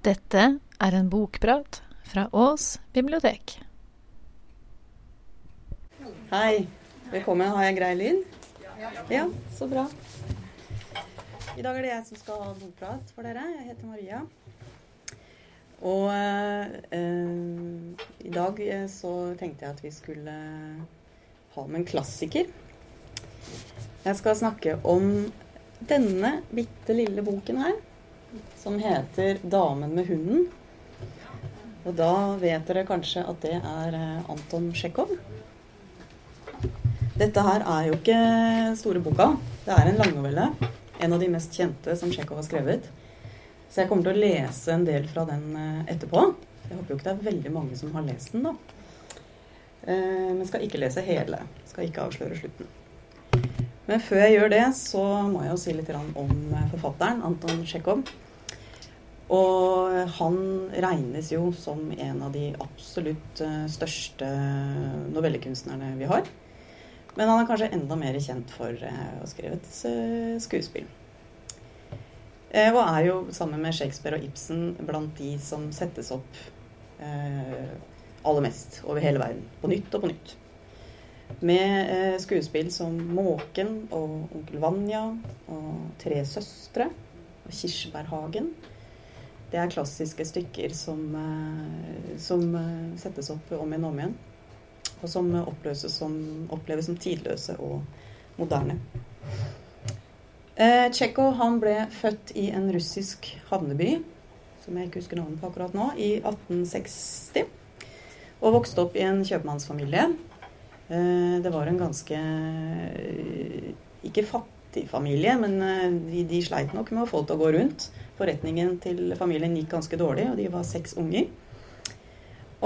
Dette er en bokprat fra Ås bibliotek. Hei. Velkommen. Har jeg grei lyd? Ja, så bra. I dag er det jeg som skal ha bokprat for dere. Jeg heter Maria. Og eh, i dag eh, så tenkte jeg at vi skulle ha med en klassiker. Jeg skal snakke om denne bitte lille boken her, som heter 'Damen med hunden'. Og da vet dere kanskje at det er eh, Anton Tsjekhov. Dette her er jo ikke store boka. Det er en langnovelle. En av de mest kjente som Tsjekhov har skrevet. Så jeg kommer til å lese en del fra den eh, etterpå. Jeg håper jo ikke det er veldig mange som har lest den, da. Eh, men skal ikke lese hele. Skal ikke avsløre slutten. Men før jeg gjør det, så må jeg jo si litt om eh, forfatteren, Anton Tsjekhov. Og han regnes jo som en av de absolutt største novellekunstnerne vi har. Men han er kanskje enda mer kjent for å ha skrevet skuespill. Og er jo sammen med Shakespeare og Ibsen blant de som settes opp eh, aller mest over hele verden. På nytt og på nytt. Med eh, skuespill som 'Måken' og 'Onkel Vanja' og 'Tre søstre' og 'Kirsebærhagen'. Det er klassiske stykker som, eh, som settes opp om igjen og om igjen. Og som som, oppleves som tidløse og moderne. Eh, Tsjekhov han ble født i en russisk havneby, som jeg ikke husker navnet på akkurat nå, i 1860. Og vokste opp i en kjøpmannsfamilie. Eh, det var en ganske eh, ikke fattig familie, men eh, de, de, sleit nok med å få det til å gå rundt. Forretningen til familien gikk ganske dårlig, og de var seks unger.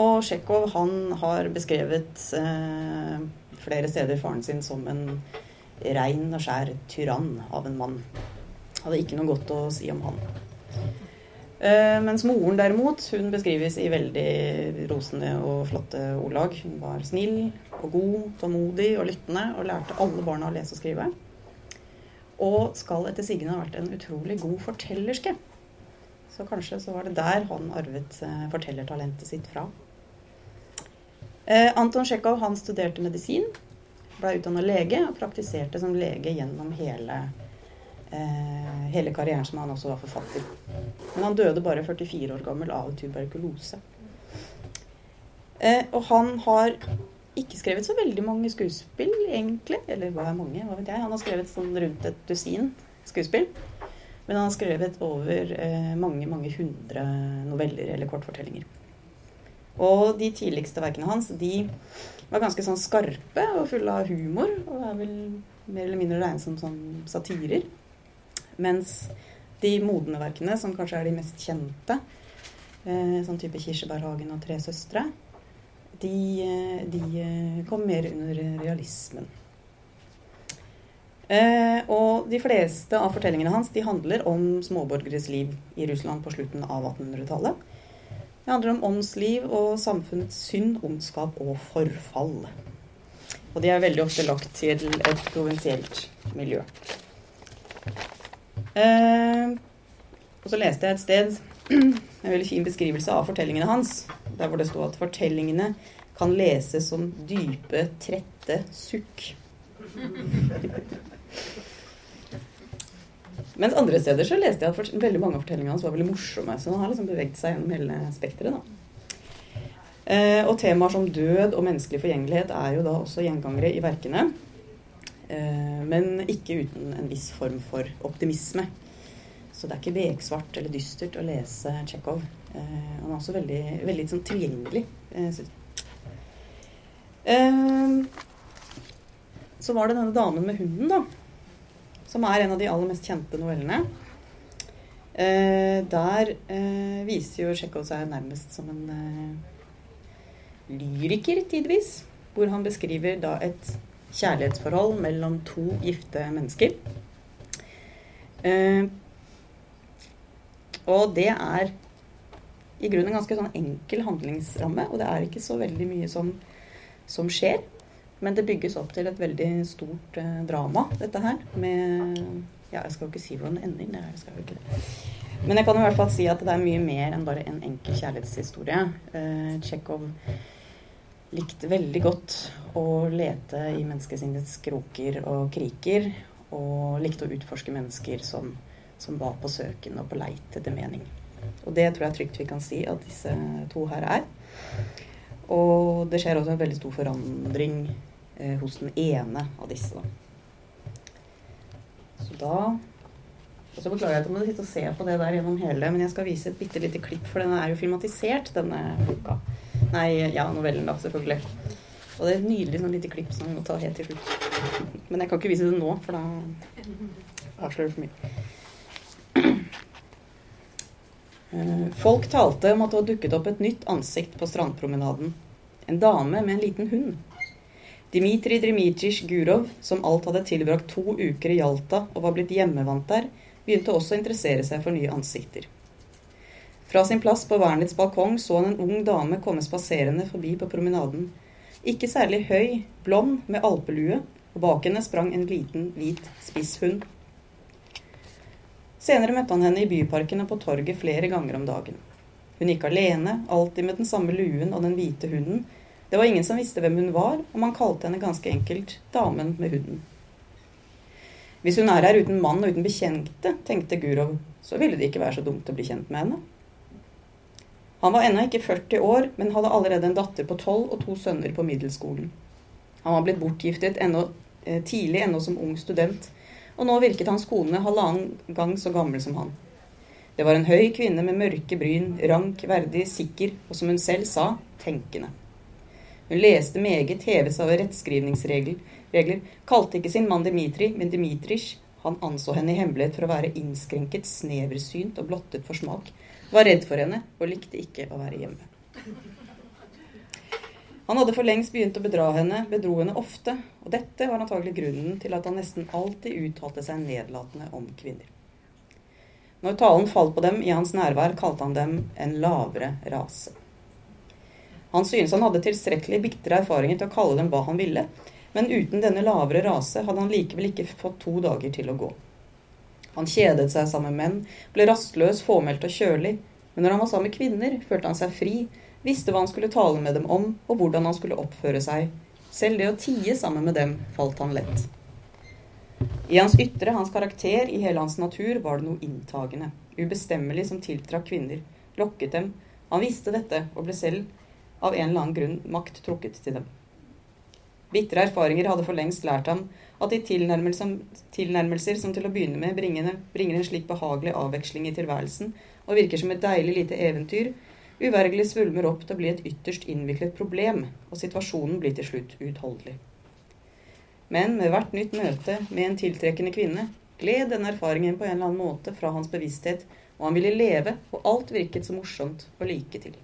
Og Tsjekhov han har beskrevet eh, flere steder faren sin som en rein og skjær tyrann av en mann. Hadde ikke noe godt å si om han. Uh, mens moren derimot, hun beskrives i veldig rosende og flotte ordlag. Hun var snill og god, tålmodig og lyttende og lærte alle barna å lese og skrive. Og skal etter sigende ha vært en utrolig god fortellerske. Så kanskje så var det der han arvet uh, fortellertalentet sitt fra. Uh, Anton Tsjekhov studerte medisin ble utdanna lege og praktiserte som lege gjennom hele, eh, hele karrieren som han også var forfatter. Men han døde bare 44 år gammel av tuberkulose. Eh, og han har ikke skrevet så veldig mange skuespill, egentlig. Eller hva er mange? Hva vet jeg? Han har skrevet sånn rundt et dusin skuespill. Men han har skrevet over eh, mange, mange hundre noveller eller kortfortellinger. Og de tidligste verkene hans, de var ganske sånn skarpe og fulle av humor. Og er vel mer eller mindre regnet som sånn satirer. Mens de modne verkene, som kanskje er de mest kjente, eh, sånn type 'Kirsebærhagen' og 'Tre søstre', de, eh, de eh, kom mer under realismen. Eh, og de fleste av fortellingene hans de handler om småborgeres liv i Russland på slutten av 1800-tallet. Det handler om åndsliv og samfunnets synd, ondskap og forfall. Og de er veldig ofte lagt til et provinsielt miljø. Eh, og så leste jeg et sted en veldig fin beskrivelse av fortellingene hans. Der hvor det sto at fortellingene kan leses som dype, trette sukk. Mens andre steder så leste jeg at veldig mange av fortellingene hans var veldig morsomme. Så han har liksom beveget seg gjennom hele spekteret. Eh, og temaer som død og menneskelig forgjengelighet er jo da også gjengangere i verkene. Eh, men ikke uten en viss form for optimisme. Så det er ikke beksvart eller dystert å lese Tsjekhov. Eh, han er også veldig, veldig sånn tilgjengelig. Eh, så var det denne damen med hunden, da som er en av de aller mest kjente novellene. Der viser jo Tsjekhov seg nærmest som en lyriker tidvis. Hvor han beskriver da et kjærlighetsforhold mellom to gifte mennesker. Eh, og det er i grunnen en ganske sånn enkel handlingsramme, og det er ikke så veldig mye som, som skjer. Men det bygges opp til et veldig stort eh, drama, dette her. Med Ja, jeg skal jo ikke si hvordan det ender. Nei, skal jo ikke det. Men jeg kan i hvert fall si at det er mye mer enn bare en enkel kjærlighetshistorie. Eh, Tsjekhov likte veldig godt å lete i menneskesinnets kroker og kriker. Og likte å utforske mennesker som, som var på søken og på leit etter mening. Og det tror jeg trygt vi kan si at disse to her er. Og det skjer også en veldig stor forandring eh, hos den ene av disse. Så da og så beklager jeg at jeg må sitte og se på det der gjennom hele, men jeg skal vise et bitte lite klipp, for den er jo filmatisert, denne boka. Nei, ja, novellen, da, selvfølgelig. Og det er et nydelig sånn lite klipp som vi må ta helt til slutt. Men jeg kan ikke vise det nå, for da avslører det for mye. Eh, folk talte om at det var dukket opp et nytt ansikt på strandpromenaden. En dame med en liten hund. Dmitrij Dmitrij Gurov, som alt hadde tilbrakt to uker i Jalta og var blitt hjemmevant der, begynte også å interessere seg for nye ansikter. Fra sin plass på vernets balkong så han en ung dame komme spaserende forbi på promenaden. Ikke særlig høy, blond, med alpelue, og bak henne sprang en liten, hvit, spisshund. Senere møtte han henne i byparken og på torget flere ganger om dagen. Hun gikk alene, alltid med den samme luen og den hvite hunden. Det var ingen som visste hvem hun var, og man kalte henne ganske enkelt Damen med hunden. Hvis hun er her uten mann og uten bekjente, tenkte Gurov, så ville det ikke være så dumt å bli kjent med henne. Han var ennå ikke 40 år, men hadde allerede en datter på 12 og to sønner på middelskolen. Han var blitt bortgiftet ennå, eh, tidlig ennå som ung student, og nå virket hans kone halvannen gang så gammel som han. Det var en høy kvinne med mørke bryn, rank, verdig, sikker og som hun selv sa, tenkende. Hun leste meget, hevet seg over rettskrivningsregler, regler, kalte ikke sin mann Dimitri, men Dimitrij. Han anså henne i hemmelighet for å være innskrenket, sneversynt og blottet for smak. Var redd for henne og likte ikke å være hjemme. Han hadde for lengst begynt å bedra henne, bedro henne ofte, og dette var antagelig grunnen til at han nesten alltid uttalte seg nedlatende om kvinner. Når talen falt på dem i hans nærvær, kalte han dem en lavere rase. Han synes han hadde tilstrekkelig bitre erfaringer til å kalle dem hva han ville, men uten denne lavere rase hadde han likevel ikke fått to dager til å gå. Han kjedet seg sammen med menn, ble rastløs, fåmælt og kjølig, men når han var sammen med kvinner, følte han seg fri, visste hva han skulle tale med dem om, og hvordan han skulle oppføre seg. Selv det å tie sammen med dem falt han lett. I hans ytre, hans karakter, i hele hans natur, var det noe inntagende, ubestemmelig som tiltrakk kvinner, lokket dem. Han visste dette, og ble selv av en eller annen grunn makt trukket til dem. Bitre erfaringer hadde for lengst lært ham at de tilnærmelser som til å begynne med bringer, en slik behagelig avveksling i tilværelsen og virker som et deilig lite eventyr, uvergelig svulmer opp til å bli et ytterst innviklet problem, og situasjonen blir til slutt uutholdelig. Men med hvert nytt møte med en tiltrekkende kvinne gled denne erfaringen på en eller annen måte fra hans bevissthet, og han ville leve, og alt virket så morsomt og like til.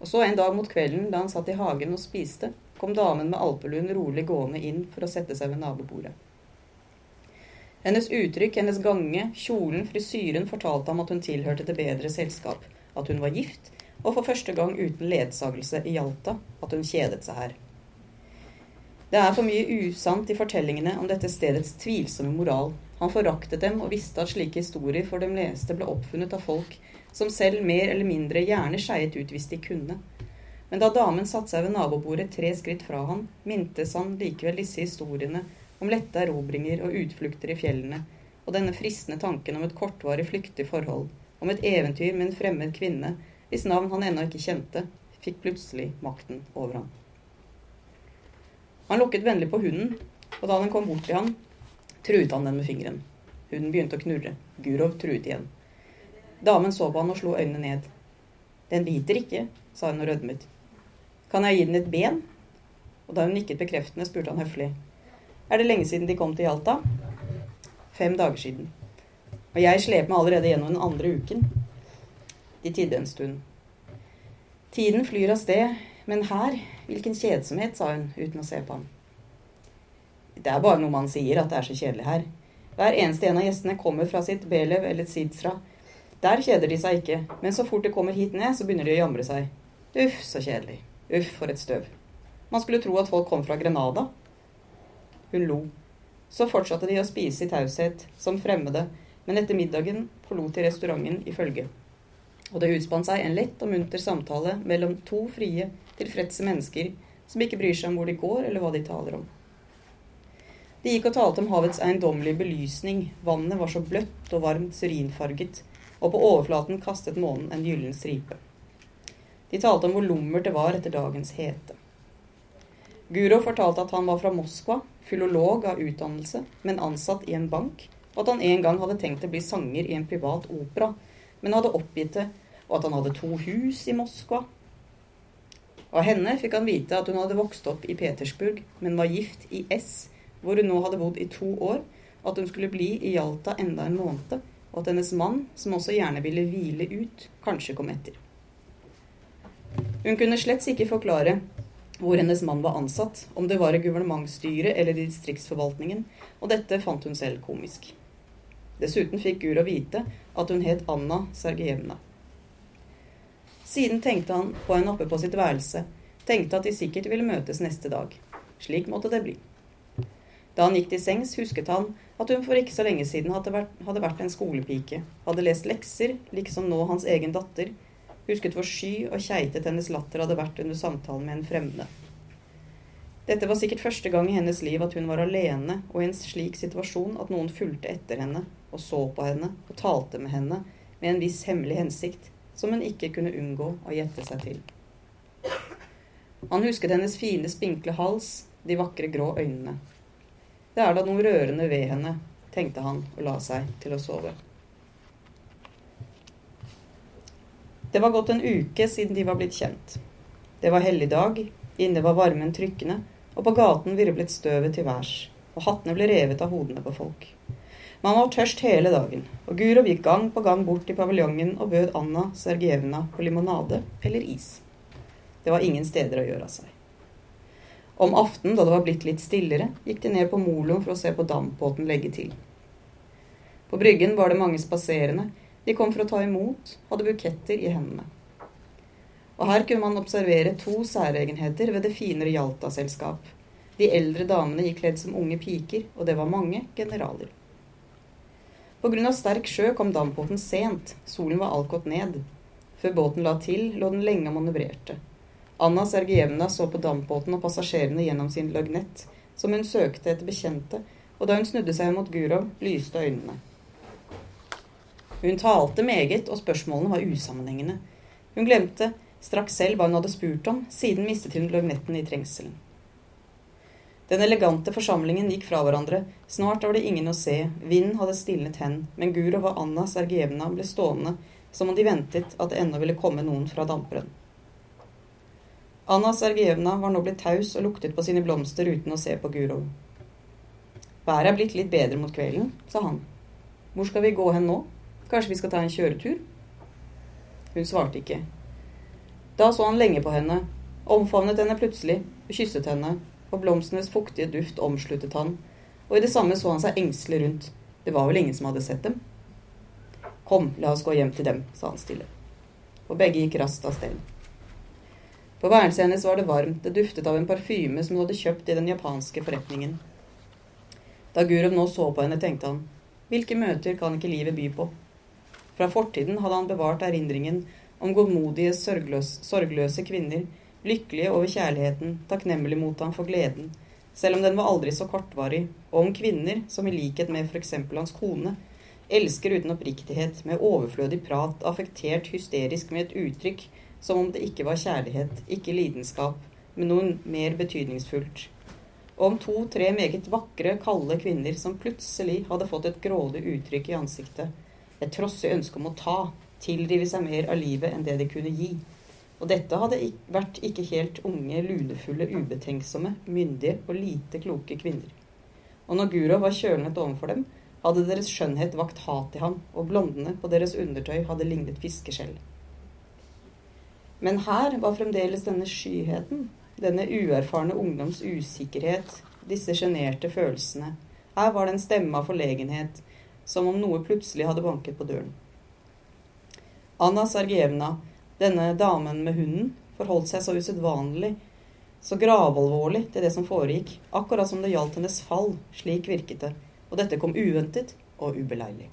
Og så en dag mot kvelden, da han satt i hagen og spiste, kom damen med alpeluen rolig gående inn for å sette seg ved nabobordet. Hennes uttrykk, hennes gange, kjolen, frisyren fortalte ham at hun tilhørte det bedre selskap, at hun var gift, og for første gang uten ledsagelse i Hjalta, at hun kjedet seg her. Det er for mye usant i fortellingene om dette stedets tvilsomme moral. Han foraktet dem og visste at slike historier for dem leste ble oppfunnet av folk som selv mer eller mindre gjerne skeiet ut hvis de kunne, men da damen satte seg ved nabobordet tre skritt fra han, mintes han likevel disse historiene om lette erobringer og utflukter i fjellene, og denne fristende tanken om et kortvarig flyktig forhold, om et eventyr med en fremmed kvinne hvis navn han ennå ikke kjente, fikk plutselig makten over ham. Han lukket vennlig på hunden, og da den kom bort til ham, truet han den med fingeren. Hunden begynte å knurre. Gurov truet igjen. Damen så på han og slo øynene ned. Den biter ikke, sa hun og rødmet. Kan jeg gi den et ben? Og da hun nikket bekreftende, spurte han høflig. Er det lenge siden de kom til Hjalta? Fem dager siden. Og jeg slep meg allerede gjennom den andre uken. De tidde en stund. Tiden flyr av sted, men her, hvilken kjedsomhet, sa hun uten å se på ham. Det er bare noe man sier, at det er så kjedelig her. Hver eneste en av gjestene kommer fra sitt Belev eller Sidsra. Der kjeder de seg ikke, men så fort de kommer hit ned, så begynner de å jamre seg. Uff, så kjedelig. Uff, for et støv. Man skulle tro at folk kom fra Grenada. Hun lo. Så fortsatte de å spise i taushet, som fremmede, men etter middagen forlot de restauranten i følge. Og det utspant seg en lett og munter samtale mellom to frie, tilfredse mennesker som ikke bryr seg om hvor de går, eller hva de taler om. De gikk og talte om havets eiendommelige belysning. Vannet var så bløtt og varmt syrinfarget, og på overflaten kastet månen en gyllen stripe. De talte om hvor lummert det var etter dagens hete. Guro fortalte at han var fra Moskva, filolog av utdannelse, men ansatt i en bank, og at han en gang hadde tenkt å bli sanger i en privat opera, men hadde oppgitt det, og at han hadde to hus i Moskva. Av henne fikk han vite at hun hadde vokst opp i Petersburg, men var gift i S, hvor hun nå hadde bodd i to år, at hun skulle bli i Jalta enda en måned, og at hennes mann, som også gjerne ville hvile ut, kanskje kom etter. Hun kunne slett ikke forklare hvor hennes mann var ansatt, om det var i guvernementsstyret eller i distriktsforvaltningen, og dette fant hun selv komisk. Dessuten fikk Guro vite at hun het Anna Sergejevna. Siden tenkte han på henne oppe på sitt værelse, tenkte at de sikkert ville møtes neste dag. Slik måtte det bli. Da han gikk til sengs, husket han at hun for ikke så lenge siden hadde vært, hadde vært en skolepike, hadde lest lekser, liksom nå hans egen datter, husket hvor sky og keitet hennes latter hadde vært under samtalen med en fremmede. Dette var sikkert første gang i hennes liv at hun var alene og i en slik situasjon at noen fulgte etter henne og så på henne og talte med henne med en viss hemmelig hensikt som hun ikke kunne unngå å gjette seg til. Han husket hennes fine, spinkle hals, de vakre grå øynene. Det er da noe rørende ved henne, tenkte han og la seg til å sove. Det var gått en uke siden de var blitt kjent. Det var helligdag, inne var varmen trykkende, og på gaten virvlet støvet til værs, og hattene ble revet av hodene på folk. Man var tørst hele dagen, og Gurov gikk gang på gang bort til paviljongen og bød Anna Sergejevna på limonade eller is. Det var ingen steder å gjøre av seg. Om aftenen, da det var blitt litt stillere, gikk de ned på moloen for å se på dampbåten legge til. På bryggen var det mange spaserende, de kom for å ta imot, hadde buketter i hendene. Og her kunne man observere to særegenheter ved det finere Jalta-selskap. De eldre damene gikk kledd som unge piker, og det var mange generaler. Av sterk sjø kom dampbåten sent, solen var alt gått ned. Før båten la til, lå den lenge og manøvrerte. Anna Sergejevna så på dampbåten og passasjerene gjennom sin løgnett, som hun søkte etter bekjente, og da hun snudde seg mot Gurov, lyste øynene. Hun talte meget, og spørsmålene var usammenhengende. Hun glemte straks selv hva hun hadde spurt om, siden mistet hun løgnetten i trengselen. Den elegante forsamlingen gikk fra hverandre, snart var det ingen å se, vinden hadde stilnet hen, men Gurov og Anna Sergejevna ble stående som om de ventet at det ennå ville komme noen fra damperen. Anna Sergejevna var nå blitt taus og luktet på sine blomster uten å se på Gurov. Været er blitt litt bedre mot kvelden, sa han. Hvor skal vi gå hen nå? Kanskje vi skal ta en kjøretur? Hun svarte ikke. Da så han lenge på henne, omfavnet henne plutselig, kysset henne, og blomstenes fuktige duft omsluttet han, og i det samme så han seg engstelig rundt. Det var vel ingen som hadde sett dem? Kom, la oss gå hjem til dem, sa han stille. Og begge gikk raskt av sted. På værelset hennes var det varmt, det duftet av en parfyme som hun hadde kjøpt i den japanske forretningen. Da Gurov nå så på henne, tenkte han, hvilke møter kan ikke livet by på? Fra fortiden hadde han bevart erindringen om godmodige, sorgløse kvinner, lykkelige over kjærligheten, takknemlig mot ham for gleden, selv om den var aldri så kortvarig, og om kvinner som i likhet med f.eks. hans kone, elsker uten oppriktighet, med overflødig prat, affektert hysterisk med et uttrykk som om det ikke var kjærlighet, ikke lidenskap, men noe mer betydningsfullt. Og om to-tre meget vakre, kalde kvinner som plutselig hadde fått et grådig uttrykk i ansiktet, et trossig ønske om å ta, tilrive seg mer av livet enn det de kunne gi. Og dette hadde vært ikke helt unge, lunefulle, ubetenksomme, myndige og lite kloke kvinner. Og når Guro var kjølnet overfor dem, hadde deres skjønnhet vakt hat i ham, og blondene på deres undertøy hadde lignet fiskeskjell. Men her var fremdeles denne skyheten, denne uerfarne ungdoms usikkerhet, disse sjenerte følelsene. Her var det en stemme av forlegenhet, som om noe plutselig hadde banket på døren. Anna Sergejevna, denne damen med hunden, forholdt seg så usedvanlig, så gravalvorlig til det som foregikk, akkurat som det gjaldt hennes fall, slik virket det, og dette kom uventet og ubeleilig.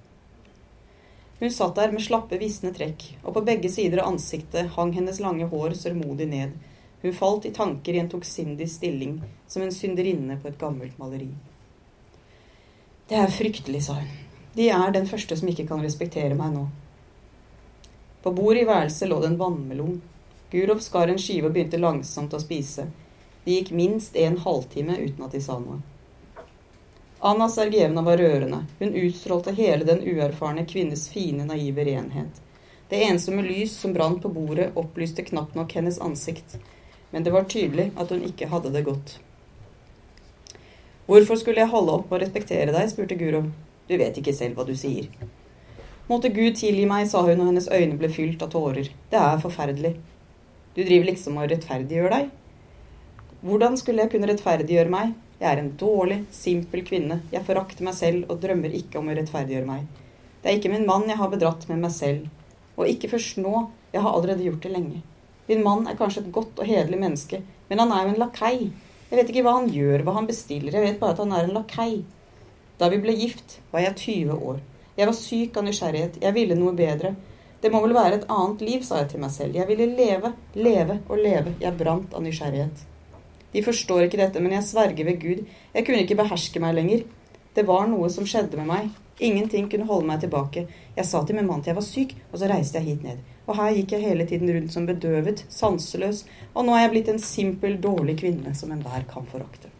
Hun satt der med slappe, visne trekk, og på begge sider av ansiktet hang hennes lange hår sørmodig ned. Hun falt i tanker i en toksindig stilling, som en synderinne på et gammelt maleri. Det er fryktelig, sa hun. De er den første som ikke kan respektere meg nå. På bordet i værelset lå det en vannmelon. Gurov skar en skive og begynte langsomt å spise. Det gikk minst en halvtime uten at de sa noe. Anna Sergejevna var rørende. Hun utstrålte hele den uerfarne kvinnes fine, naive renhet. Det ensomme lys som brant på bordet, opplyste knapt nok hennes ansikt. Men det var tydelig at hun ikke hadde det godt. Hvorfor skulle jeg holde opp og respektere deg? spurte Guro. Du vet ikke selv hva du sier. Måtte Gud tilgi meg, sa hun, og hennes øyne ble fylt av tårer. Det er forferdelig. Du driver liksom og rettferdiggjør deg. Hvordan skulle jeg kunne rettferdiggjøre meg? Jeg er en dårlig, simpel kvinne. Jeg forakter meg selv og drømmer ikke om å rettferdiggjøre meg. Det er ikke min mann jeg har bedratt med meg selv. Og ikke først nå. Jeg har allerede gjort det lenge. Min mann er kanskje et godt og hederlig menneske, men han er jo en lakei. Jeg vet ikke hva han gjør, hva han bestiller. Jeg vet bare at han er en lakei. Da vi ble gift, var jeg 20 år. Jeg var syk av nysgjerrighet. Jeg ville noe bedre. Det må vel være et annet liv, sa jeg til meg selv. Jeg ville leve, leve og leve. Jeg brant av nysgjerrighet. De forstår ikke dette, men jeg sverger ved Gud. Jeg kunne ikke beherske meg lenger. Det var noe som skjedde med meg. Ingenting kunne holde meg tilbake. Jeg sa til min mann at jeg var syk, og så reiste jeg hit ned. Og her gikk jeg hele tiden rundt som bedøvet, sanseløs, og nå er jeg blitt en simpel, dårlig kvinne som enhver kan forakte.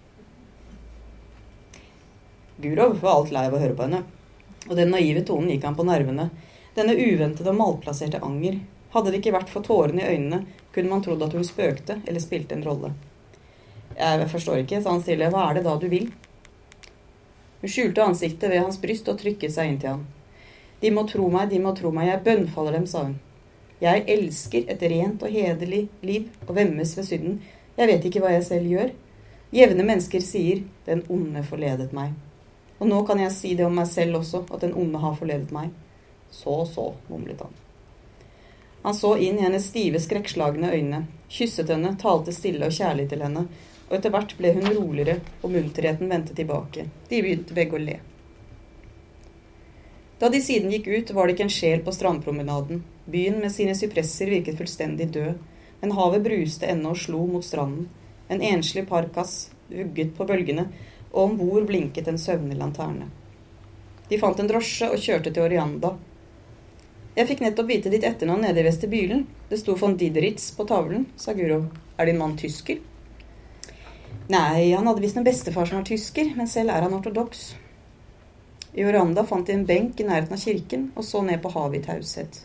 Gurov var alt lei av å høre på henne, og den naive tonen gikk han på nervene. Denne uventede og malplasserte anger. Hadde det ikke vært for tårene i øynene, kunne man trodd at hun spøkte eller spilte en rolle. Jeg forstår ikke, sa han stille. Hva er det da du vil? Hun skjulte ansiktet ved hans bryst og trykket seg inn til han. De må tro meg, de må tro meg, jeg bønnfaller dem, sa hun. Jeg elsker et rent og hederlig liv og vemmes ved synden. Jeg vet ikke hva jeg selv gjør. Jevne mennesker sier 'den onde forledet meg'. Og nå kan jeg si det om meg selv også, at den onde har forledet meg. Så, så, mumlet han. Han så inn i hennes stive, skrekkslagne øyne, kysset henne, talte stille og kjærlig til henne, og etter hvert ble hun roligere, og munterheten vendte tilbake. De begynte begge å le. Da de siden gikk ut, var det ikke en sjel på strandpromenaden. Byen med sine sypresser virket fullstendig død, men havet bruste ennå og slo mot stranden. En enslig parkas vugget på bølgene, og om bord blinket en søvnig lanterne. De fant en drosje og kjørte til Orianda. Jeg fikk nettopp vite ditt etternavn nede i vestibylen. Det sto von Dideritz på tavlen, sa Guro. Er din mann tysker? Nei, han hadde visst en bestefar som var tysker, men selv er han ortodoks. I Oranda fant de en benk i nærheten av kirken og så ned på havet i taushet.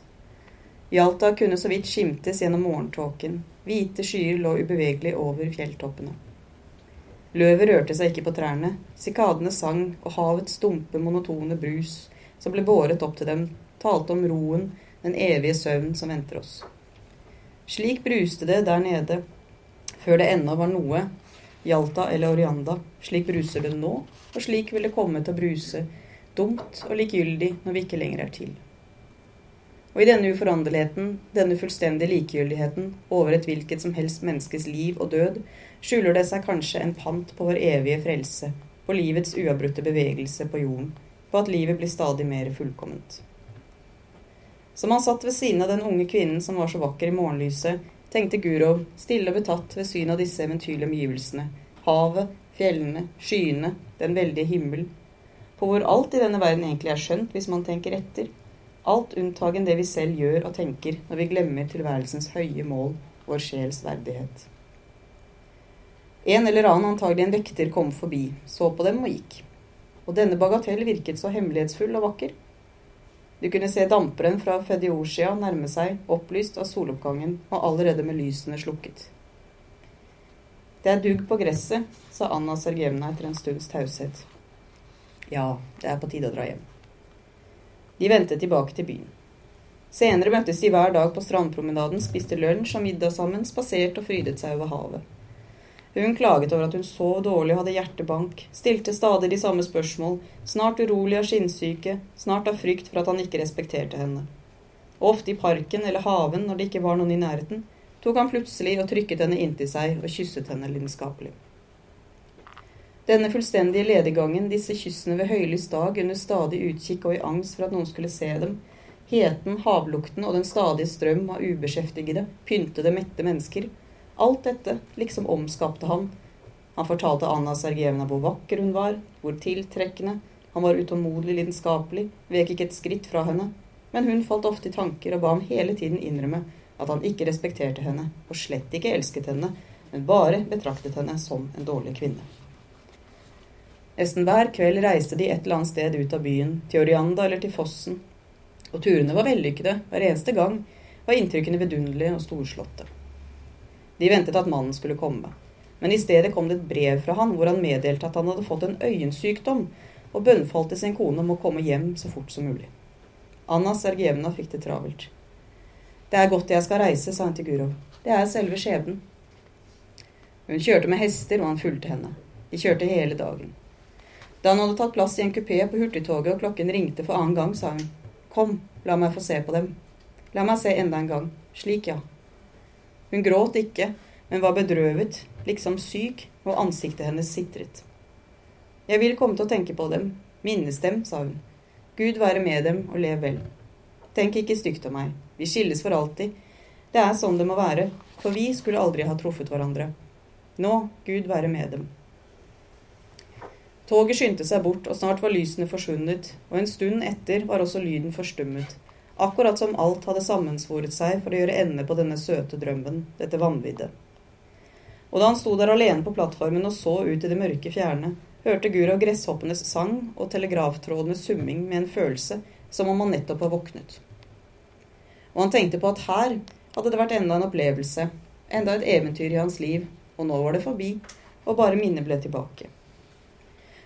Hjalta kunne så vidt skimtes gjennom morgentåken. Hvite skyer lå ubevegelig over fjelltoppene. Løvet rørte seg ikke på trærne. Sikadene sang, og havets dumpe, monotone brus, som ble båret opp til dem, talte om roen, den evige søvn som venter oss. Slik bruste det der nede, før det ennå var noe Jalta eller Orianda. Slik bruser det nå, og slik vil det komme til å bruse, dumt og likegyldig når vi ikke lenger er til. Og i denne uforanderligheten, denne fullstendige likegyldigheten over et hvilket som helst menneskes liv og død, skjuler det seg kanskje en pant på vår evige frelse, på livets uavbrutte bevegelse på jorden, på at livet blir stadig mer fullkomment. Som han satt ved siden av den unge kvinnen som var så vakker i morgenlyset, tenkte Gurov, stille og betatt ved synet av disse eventyrlige omgivelsene. Havet, fjellene, skyene, den veldige himmel. På hvor alt i denne verden egentlig er skjønt, hvis man tenker etter. Alt unntagen det vi selv gjør og tenker når vi glemmer tilværelsens høye mål, vår sjels verdighet. En eller annen, antagelig en vekter, kom forbi, så på dem og gikk. Og denne bagatell virket så hemmelighetsfull og vakker. Du kunne se damperen fra Fediosia nærme seg, opplyst av soloppgangen og allerede med lysene slukket. Det er dugg på gresset, sa Anna Sergejevna etter en stunds taushet. Ja, det er på tide å dra hjem. De vendte tilbake til byen. Senere møttes de hver dag på strandpromenaden, spiste lunsj og middag sammen, spaserte og frydet seg over havet. Hun klaget over at hun sov dårlig og hadde hjertebank, stilte stadig de samme spørsmål, snart urolig av skinnsyke, snart av frykt for at han ikke respekterte henne. Og ofte i parken eller haven når det ikke var noen i nærheten, tok han plutselig og trykket henne inntil seg og kysset henne lidenskapelig. Denne fullstendige lediggangen, disse kyssene ved høylys dag under stadig utkikk og i angst for at noen skulle se dem, Heten, havlukten og den stadige strøm av ubeskjeftigede, pyntede, mette mennesker. Alt dette liksom omskapte han. Han fortalte Anna Sergejevna hvor vakker hun var, hvor tiltrekkende. Han var utålmodig lidenskapelig, vek ikke et skritt fra henne. Men hun falt ofte i tanker og ba ham hele tiden innrømme at han ikke respekterte henne, og slett ikke elsket henne, men bare betraktet henne som en dårlig kvinne. Nesten hver kveld reiste de et eller annet sted ut av byen, til Orianda eller til fossen, og turene var vellykkede hver eneste gang, var inntrykkene vidunderlige og storslåtte. De ventet at mannen skulle komme, men i stedet kom det et brev fra han hvor han meddelte at han hadde fått en øyensykdom, og bønnfalte sin kone om å komme hjem så fort som mulig. Anna Sergejevna fikk det travelt. Det er godt jeg skal reise, sa han til Gurov. Det er selve skjebnen. Hun kjørte med hester, og han fulgte henne. De kjørte hele dagen. Da han hadde tatt plass i en kupé på hurtigtoget og klokken ringte for annen gang, sa hun Kom, la meg få se på dem. La meg se enda en gang. Slik, ja. Hun gråt ikke, men var bedrøvet, liksom syk, og ansiktet hennes sitret. Jeg vil komme til å tenke på dem, minnes dem, sa hun. Gud være med dem og lev vel. Tenk ikke stygt om meg. Vi skilles for alltid. Det er sånn det må være, for vi skulle aldri ha truffet hverandre. Nå, Gud være med dem. Toget skyndte seg bort, og snart var lysene forsvunnet, og en stund etter var også lyden forstummet, akkurat som alt hadde sammensvoret seg for å gjøre ende på denne søte drømmen, dette vanviddet. Og da han sto der alene på plattformen og så ut i det mørke fjerne, hørte Gurav gresshoppenes sang og telegraftrådenes summing med en følelse som om han nettopp har våknet. Og han tenkte på at her hadde det vært enda en opplevelse, enda et eventyr i hans liv, og nå var det forbi, og bare minnet ble tilbake.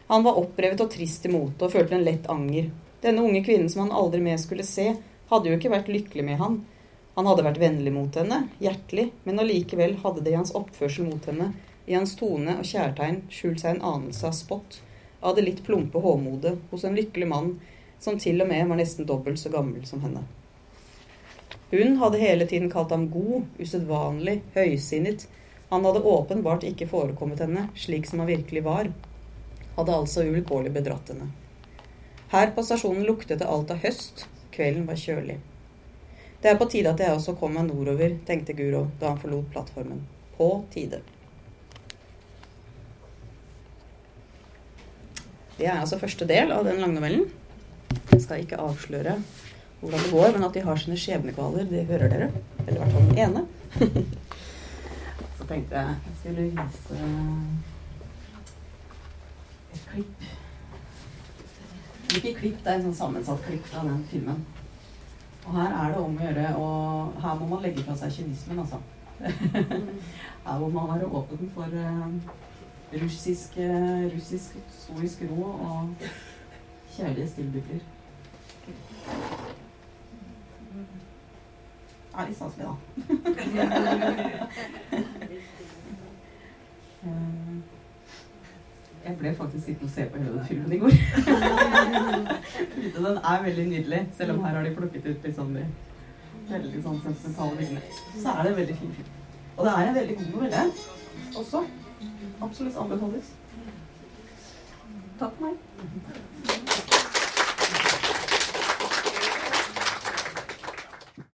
Han var opprevet og trist i motet og følte en lett anger. Denne unge kvinnen som han aldri mer skulle se, hadde jo ikke vært lykkelig med han. Han hadde vært vennlig mot henne, hjertelig, men allikevel hadde det i hans oppførsel mot henne, i hans tone og kjærtegn, skjult seg en anelse av spott, av det litt plumpe håmodet hos en lykkelig mann som til og med var nesten dobbelt så gammel som henne. Hun hadde hele tiden kalt ham god, usedvanlig, høysinnet, han hadde åpenbart ikke forekommet henne slik som han virkelig var. Hadde altså uvilkårlig bedratt henne. Her på stasjonen luktet det alt av høst. Kvelden var kjølig. Det er på tide at jeg også kom meg nordover, tenkte Guro da han forlot plattformen. På tide. Det er altså første del av den langnovellen. Jeg skal ikke avsløre hvordan det går, men at de har sine skjebnekvaler, det hører dere. Eller i hvert fall den ene. tenkte jeg jeg skulle vise klipp. Ikke klipp, det er en sånn sammensatt klipp fra den filmen. Og her er det om å gjøre og Her må man legge fra seg kynismen, altså. her må man være åpen for uh, russisk, uh, russisk stoisk ro og kjærlige stillbilder. Det er litt staselig, da. Jeg ble faktisk sittende og se på hele den filmen i går. den er veldig nydelig, selv om her har de plukket ut liksom de veldig sånn sentimentale bildene. Så er det en veldig fin film. Og det er en veldig god novelle også. Absolutt anbefales. Takk for meg.